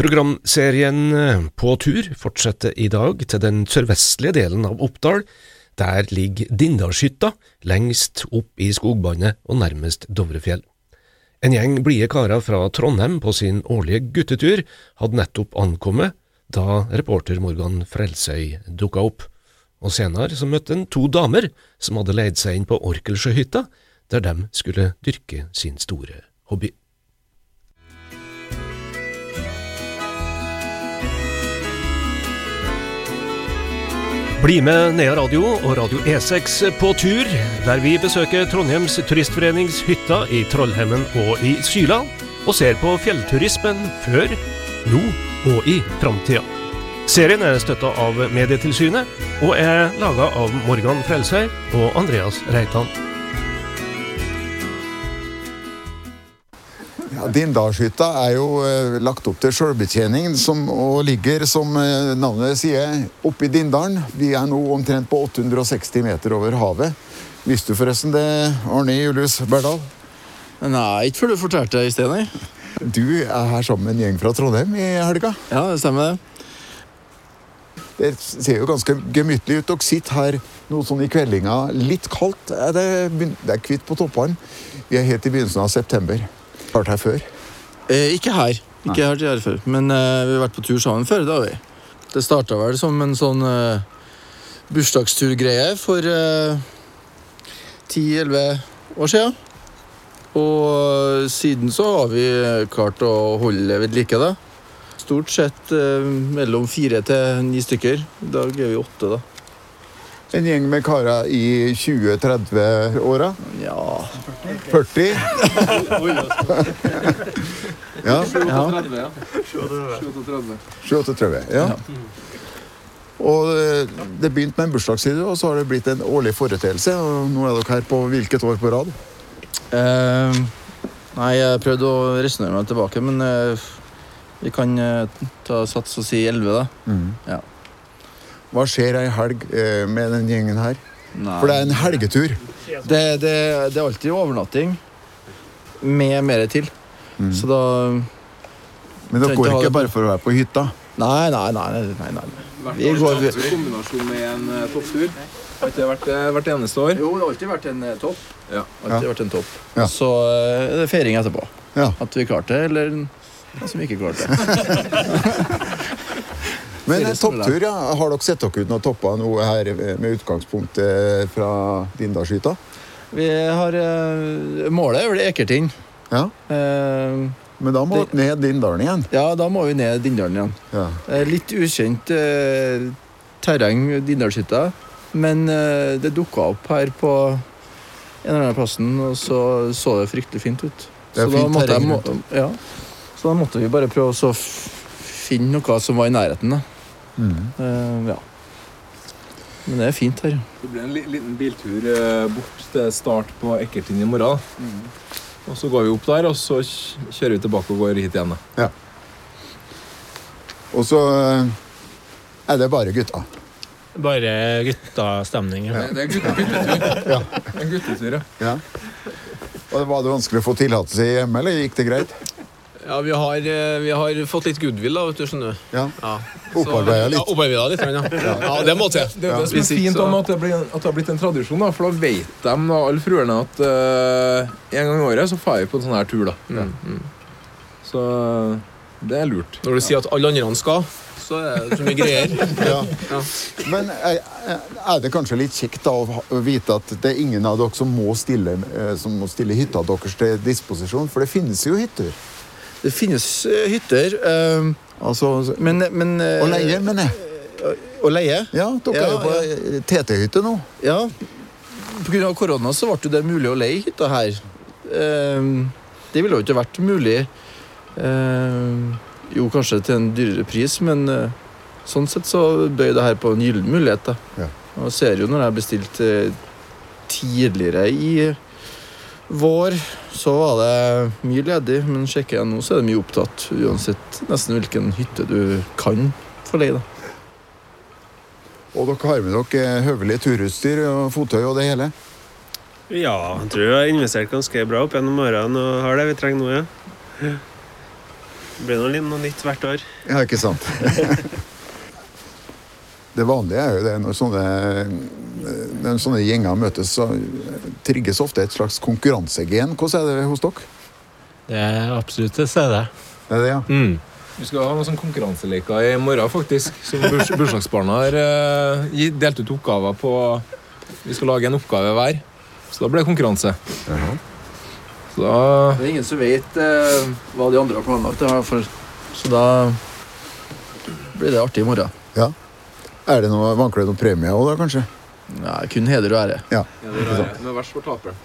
Programserien eh, På tur fortsetter i dag til den sørvestlige delen av Oppdal. Der ligger Dindalshytta, lengst opp i skogbåndet og nærmest Dovrefjell. En gjeng blide karer fra Trondheim på sin årlige guttetur hadde nettopp ankommet da reporter Morgan Frelsøy dukka opp, og senere så møtte en to damer som hadde leid seg inn på Orkelsjøhytta, der de skulle dyrke sin store hobby. Bli med Nea Radio og Radio E6 på tur, der vi besøker Trondheims Turistforenings hytta i Trollhemmen og i Syla, og ser på fjellturismen før, nå og i framtida. Serien er støtta av Medietilsynet og er laga av Morgan Frelsøy og Andreas Reitan. Ja, Dindalshytta er jo eh, lagt opp til sjølbetjening og ligger, som eh, navnet sier, oppe i Dindalen. Vi er nå omtrent på 860 meter over havet. Visste du forresten det, Arne Julius Berdal? Nei, ikke før du fortalte det i sted, nei. Du er her sammen med en gjeng fra Trondheim i helga. Ja, det stemmer det. Det ser jo ganske gemyttlig ut. Dere sitter her noe sånn i kveldinga. Litt kaldt. Er det, det er hvitt på toppene. Vi er helt i begynnelsen av september. Vært her før. Eh, ikke her. Ikke her til her før. Men eh, vi har vært på tur sammen før, det har vi. Det starta vel som en sånn eh, bursdagsturgreie for ti-elleve år siden. Og eh, siden så har vi klart å holde det ved like, da. Stort sett eh, mellom fire til ni stykker. I dag er vi åtte, da. En gjeng med karer i 20-30-åra. Ja 40. ja. Ja. 37. Ja. Og eh, Det begynte med en bursdagsside, og så har det blitt en årlig foreteelse. og Nå er dere her på hvilket år på rad? Uh, nei, jeg prøvde å resonnere meg tilbake, men uh, vi kan uh, ta sats og si 11, da. Ja. Hva skjer ei helg eh, med den gjengen her? Nei. For det er en helgetur. det, det, det er alltid overnatting med mer til. Så da Men dere går ikke bare for å være på hytta. Nei, nei, nei. nei, nei. Vi går I kombinasjon med en eh, topptur. Har ikke det vært eh, hvert eneste år? Jo, det har alltid vært en topp. Ja. Alltid vært en topp. Ja. Så det er feiring etterpå. Ja. At vi klarte det, eller som ikke klarte det. Men en topptur, ja. Har dere sett dere ut noen topper noe her eh, med utgangspunkt eh, fra Dindalshytta? Vi har eh, Målet er vel Ekertind. Ja. Eh, Men da må dere ned Dindalen igjen. ja, da må vi ned Dindalen igjen. Ja. Eh, Litt ukjent eh, terreng, Dindalshytta. Men eh, det dukka opp her på en eller annen plassen, og så så det fryktelig fint ut. Det er så, da fint måtte jeg, ja. så da måtte vi bare prøve å finne noe som var i nærheten. Da. Mm. Eh, ja. Men det er fint her. Det blir en liten biltur eh, bort til start på Ekkertind i morgen. Og så går vi opp der, og så kjører vi tilbake og går hit igjen. Ja. Og så eh, er det bare gutta. Bare guttastemning. Ja. Det er guttetur. En guttetur, ja. Ja. Og Var det vanskelig å få tillatelse hjemme, eller gikk det greit? Ja, vi har, vi har fått litt goodwill, da, vet du. skjønner du. Ja. Ja. Opparbeidet litt. Ja, opparbeida litt, men ja. ja. Det må til. Det er det som er fint så- om at det, blir, at det har blitt en tradisjon, da, for da vet de, da, alle fruerne, at uh, en gang i året så drar vi på en sånn her tur. da. Mm, mm. Så det er lurt. Når du sier at alle andre skal, så er det så mye greier. Ja. Ja. Men er, er det kanskje litt kjekt da å vite at det er ingen av dere som må stille, eh, som må stille hytta deres til disposisjon? For det finnes jo hytter. Det finnes eh, hytter, eh, Altså, men, men eh, Å leie, mener jeg. Å leie? Ja, dere er jo på ja. TT-hytte nå. Ja. Pga. korona så ble det mulig å leie hytta her. Eh, det ville jo ikke vært mulig eh, Jo, kanskje til en dyrere pris, men eh, sånn sett så bøy det her på en gyllen mulighet. da. Ja. Og ser jo når jeg bestilte eh, tidligere i vår, så var det mye ledig, men sjekker jeg nå, så er det mye opptatt. Uansett nesten hvilken hytte du kan få leie. da. Og dere har med dere høvelig turutstyr og fottøy og det hele. Ja, jeg tror jeg har investert ganske bra opp gjennom årene og har det vi trenger nå, ja. Det blir noe, noe nytt hvert år. Ja, ikke sant? det vanlige er jo det når sånne, når sånne gjenger møtes, så trigges ofte et slags konkurransegen. Hvordan er det hos dere? Det er absolutt til stede. Det er det, ja. Mm. Vi skal ha noen sånne konkurranseleker i morgen, faktisk. Som burs bursdagsbarna har uh, delt ut oppgaver på Vi skal lage en oppgave hver. Så da blir det konkurranse. Så da Det er ingen som vet uh, hva de andre har planlagt. for... Så da blir det artig i morgen. ja. Er det noe, Vanker det noen premie òg, da, kanskje? Nei, kun heder og ære. Ja. det er med vers for taperen.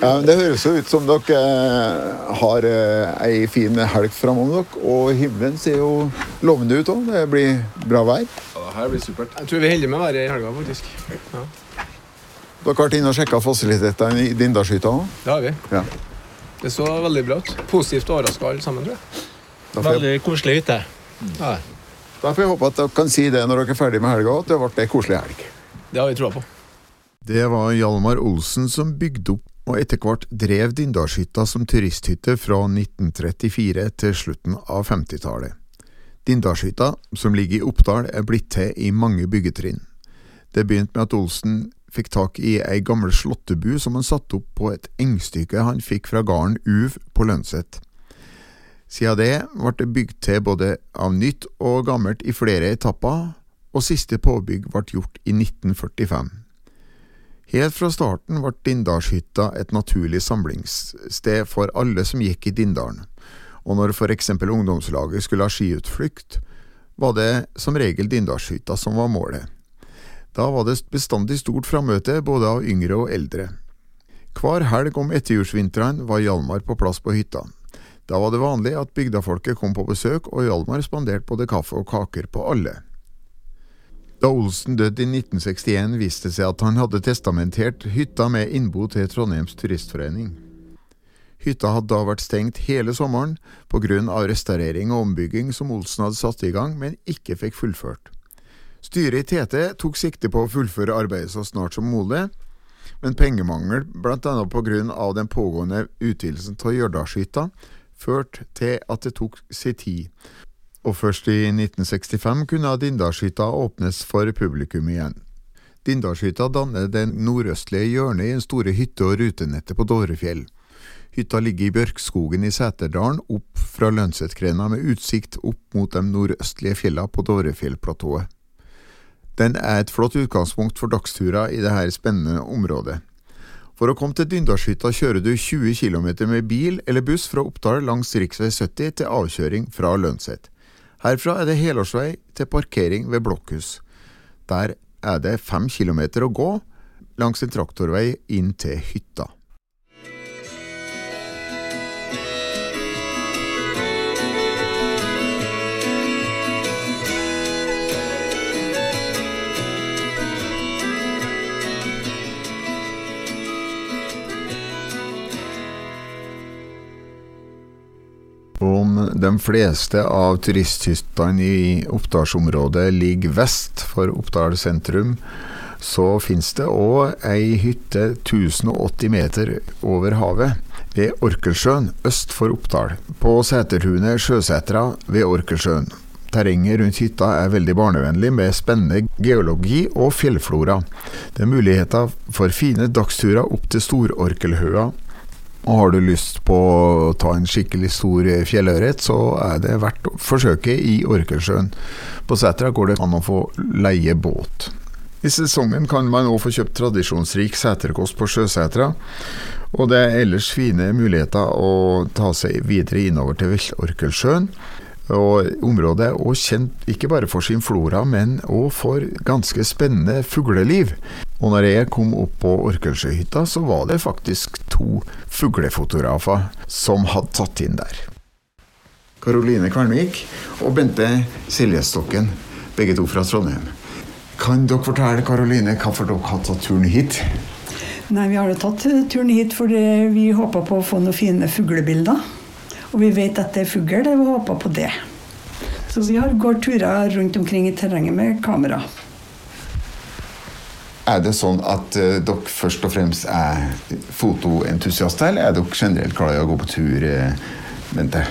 ja men det høres jo ut som dere eh, har eh, ei fin helg framover dere. Og himmelen ser jo lovende ut òg. Det blir bra vær. Ja, det her blir supert. Jeg tror vi er heldige med været i helga, faktisk. Dere har vært inne og sjekka fasilitetene i Dindalshytta òg? Det har vi. Ja. Det så veldig bra ut. Positivt overraska alle sammen, tror. Jeg- Veldig koselig hytte. Ja, da får jeg håpe at dere kan si det når dere er ferdig med helga, at det ble ei koselig helg. det har vi troa på. Det var Hjalmar Olsen som bygde opp og etter hvert drev Dindalshytta som turisthytte fra 1934 til slutten av 50-tallet. Dindalshytta, som ligger i Oppdal, er blitt til i mange byggetrinn. Det begynte med at Olsen fikk tak i ei gammel slåttebu som han satte opp på et engstykke han fikk fra gården Uv på Lønset. Siden det ble det bygd til både av nytt og gammelt i flere etapper, og siste påbygg ble gjort i 1945. Helt fra starten ble Dindalshytta et naturlig samlingssted for alle som gikk i Dindalen, og når for eksempel ungdomslaget skulle ha skiutflukt, var det som regel Dindalshytta som var målet. Da var det bestandig stort frammøte både av yngre og eldre. Hver helg om etterjulsvintrene var Hjalmar på plass på hytta. Da var det vanlig at bygdafolket kom på besøk, og Hjalmar spanderte både kaffe og kaker på alle. Da Olsen døde i 1961, viste det seg at han hadde testamentert hytta med innbo til Trondheims turistforening. Hytta hadde da vært stengt hele sommeren på grunn av restaurering og ombygging som Olsen hadde satt i gang, men ikke fikk fullført. Styret i TT tok sikte på å fullføre arbeidet så snart som mulig, men pengemangel, blant annet på grunn av den pågående utvidelsen av Hjørdalshytta, førte til at det tok sin tid, og først i 1965 kunne Dindalshytta åpnes for publikum igjen. Dindalshytta danner det nordøstlige hjørnet i den store hytte- og rutenettet på Dovrefjell. Hytta ligger i Bjørkskogen i Seterdalen, opp fra Lønsetgrenda med utsikt opp mot de nordøstlige fjellene på Dovrefjellplatået. Den er et flott utgangspunkt for dagsturer i dette spennende området. For å komme til Dyndalshytta kjører du 20 km med bil eller buss fra Oppdal langs rv. 70 til avkjøring fra Lønset. Herfra er det helårsvei til parkering ved Blokkhus. Der er det 5 km å gå langs en traktorvei inn til hytta. De fleste av turisthyttene i Oppdalsområdet ligger vest for Oppdal sentrum, så finnes det òg ei hytte 1080 meter over havet, ved Orkelsjøen øst for Oppdal, på Seterhunet Sjøsetra ved Orkelsjøen. Terrenget rundt hytta er veldig barnevennlig, med spennende geologi og fjellflora. Det er muligheter for fine dagsturer opp til Stororkelhøa og har du lyst på å ta en skikkelig stor fjellørret, så er det verdt forsøket i Orkelsjøen. På Sætra går det an å få leie båt. I sesongen kan man òg få kjøpt tradisjonsrik seterkost på Sjøsetra, og det er ellers fine muligheter å ta seg videre innover til Orkelsjøen. Og Området er også kjent ikke bare for sin flora, men òg for ganske spennende fugleliv. Og når jeg kom opp på Orkelsjøhytta, så var det faktisk to fuglefotografer som hadde tatt inn der. Karoline Kvernvik og Bente Siljestokken, begge to fra Trondheim. Kan dere fortelle Karoline, hvorfor dere har tatt turen hit? Nei, Vi har jo tatt turen hit fordi vi håpa på å få noen fine fuglebilder. Og vi vet at det er fugl, og håper på det. Så vi har går turer rundt omkring i terrenget med kamera. Er det sånn at uh, dere først og fremst er fotoentusiaster, eller er dere generelt glad i å gå på tur? eh, Bente?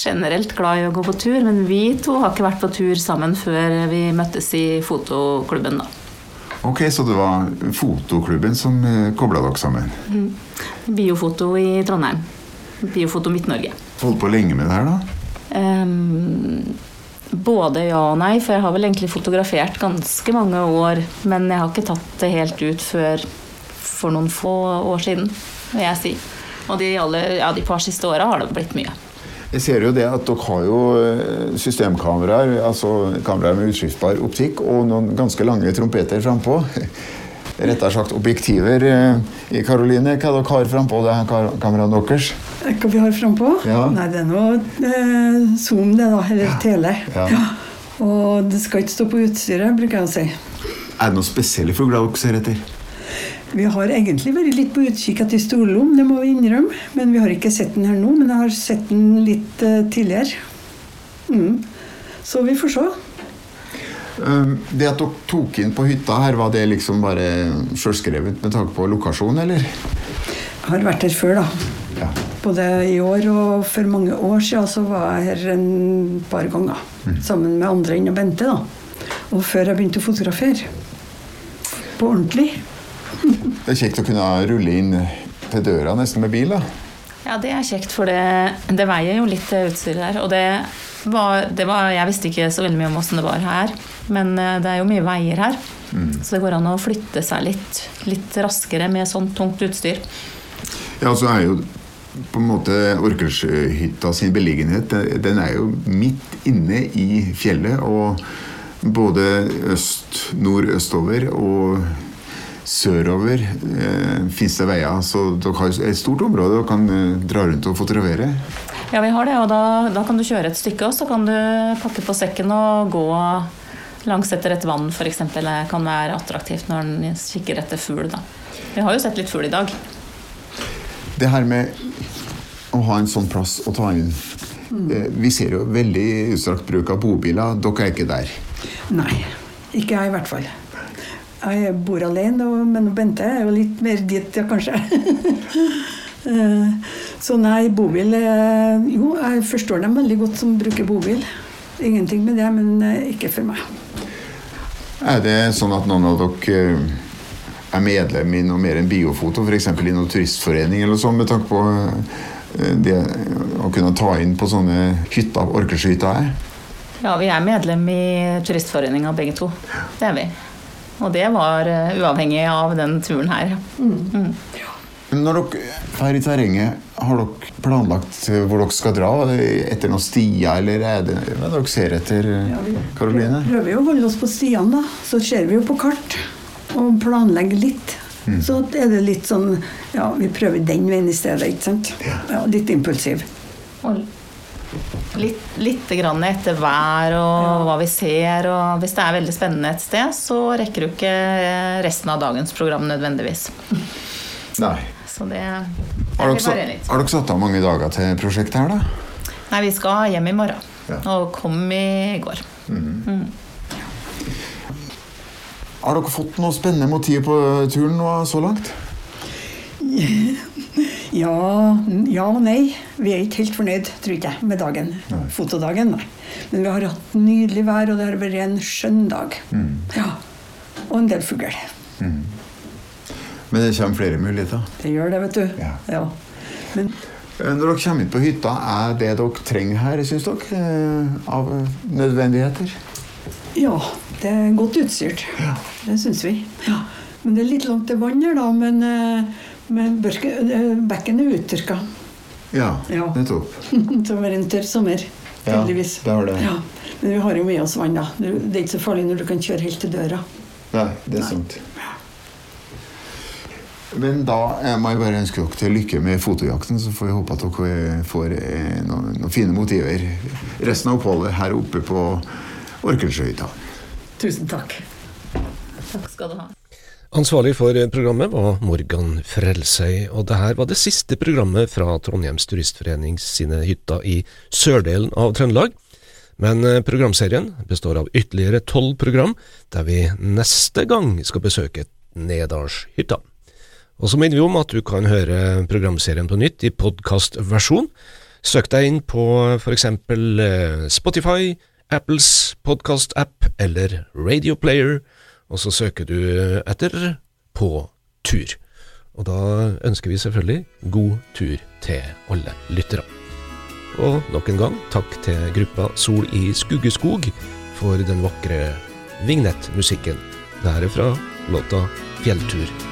generelt glad i å gå på tur, men vi to har ikke vært på tur sammen før vi møttes i fotoklubben. da. Ok, så det var fotoklubben som eh, kobla dere sammen. Biofoto i Trondheim. Biofoto Midt-Norge. Holdt på lenge med det her, da? Ehm, både ja og nei, for jeg har vel egentlig fotografert ganske mange år, men jeg har ikke tatt det helt ut før for noen få år siden, vil jeg si. Og de, aller, ja, de par siste åra har det blitt mye. Jeg ser jo det at dere har jo eh, systemkameraer, altså kameraer med utskiftbar optikk, og noen ganske lange trompeter frampå. Rettere sagt objektiver. eh, I Karoline, hva dere har frampå det her ka- kameraet deres? Hva vi har frampå? Ja. Nei, det er noe eh, Zoom, det, da. Eller tele. Ja. Og det skal ikke stå på utstyret, bruker jeg å si. Er det noen spesielle fugler dere ser etter? Vi har egentlig vært litt på utkikk etter storlom, det må vi innrømme. Men vi har ikke sett den her nå, men jeg har sett den litt eh, tidligere. Mm. Så vi får se. Um, Det at dere tok inn på hytta her, var det liksom bare sjølskrevet med tanke på lokasjon, eller? Jeg har vært her før, da. Ja. Både i år og for mange år siden så var jeg her en par ganger. Sammen med andre enn Bente. da. Og før jeg begynte å fotografere. På ordentlig. Det er kjekt å kunne rulle inn til døra nesten med bil, da. Ja, det er kjekt, for det, det veier jo litt det utstyret der. Og det var, det var Jeg visste ikke så veldig mye om åssen det var her, men eh, det er jo mye veier her. Så det går an å flytte seg litt, litt raskere med sånt tungt utstyr. Ja, så er jo på en måte Orkershytta sin beliggenhet den er jo midt inne i fjellet. Og både øst, nordøstover og sørover eh, fins det veier. Så dere har et stort område og kan eh, dra rundt og fotografere. Ja, vi har det, og da, da kan du kjøre et stykke, og så kan du pakke på sekken og gå langs etter et vann, f.eks. Det kan være attraktivt når en kikker etter fugl. da. Vi har jo sett litt fugl i dag. Det her med å ha en sånn plass å ta inn eh, Vi ser jo veldig utstrakt bruk av bobiler. Dere er ikke der. Nei. Ikke jeg, i hvert fall. Jeg bor alene, og- men Bente er jo litt mer dit, ja, kanskje. Eh, Så nei, bobil Jo, jeg forstår dem veldig godt som bruker bobil. Ingenting med det, men eh, ikke for meg. Er det sånn at noen av dere eh, er medlem i noe mer enn biofoto, f.eks. i noen turistforening eller sånn, med tanke på det å kunne ta inn på sånne hytter, orkelskyter er? Ja, vi er medlem i Turistforeninga begge to. Det er vi. Og det var eh, uavhengig av den turen her. Mm. Når dere er i terrenget, har dere planlagt hvor dere skal dra? Er Etter noen stier, eller er det hva er dere ser etter, Karoline? Ja, vi Prøver jo å holde oss på stiene, da. Så ser vi jo på kart og planlegger litt. Så er det litt sånn Ja, vi prøver den veien i stedet, ikke sant? Ja, litt impulsiv. Og litt, litt grann etter vær og hva vi ser. Og hvis det er veldig spennende et sted, så rekker du ikke resten av dagens program nødvendigvis. Nei. Så det, Har det dere, satt, har dere satt av mange dager til prosjektet her, da? Nei, vi skal hjem i morgen. Ja. Og kom i går. Har dere fått noe spennende motiv på turen nå så langt? Ja, ja og nei. Vi er ikke helt fornøyd, tror ikke jeg, med dagen. Fotodagen, nei. Men vi har hatt nydelig vær, og det har vært en skjønn dag. Ja. Og en del fugl. Men det kommer flere muligheter. Det gjør det, vet du. Ja. Men Eh, Når dere kommer inn på hytta, er det dere trenger her, syns dere? eh, Av eh, nødvendigheter? ja, det er godt utstyrt. Det syns vi. Ja. Men det er litt langt til vann her, da. Men, men børke, eh, bekken er uttørka. Ja, Ja. nettopp. Så det var en tørr sommer. Ja, Heldigvis. det har det. Ja. Men vi har jo med oss vann, da. Det det er ikke så farlig når du kan kjøre helt til døra. Nei, det er sant. Men da eh, må jeg bare ønske dere til lykke med fotojakten, så får vi håpe at dere får eh, noen, noen fine motiver resten av oppholdet her oppe på Orkensjøhytta. Tusen takk. Takk skal du ha. Ansvarlig for programmet var Morgan Frelsøy, og det her var det siste programmet fra Trondheims Turistforening sine hytter i sørdelen av Trøndelag. Men eh, programserien består av ytterligere tolv program, der vi neste gang skal besøke Nedalshytta. Og så minner vi om at du kan høre programserien på nytt i podkastversjon. Søk deg inn på f.eks. Spotify, Apples podkastapp eller Radio Player, og så søker du etter På tur. Og da ønsker vi selvfølgelig god tur til alle lyttere. Og nok en gang takk til gruppa Sol i Skuggeskog for den vakre vignettmusikken. Det her er fra låta Fjelltur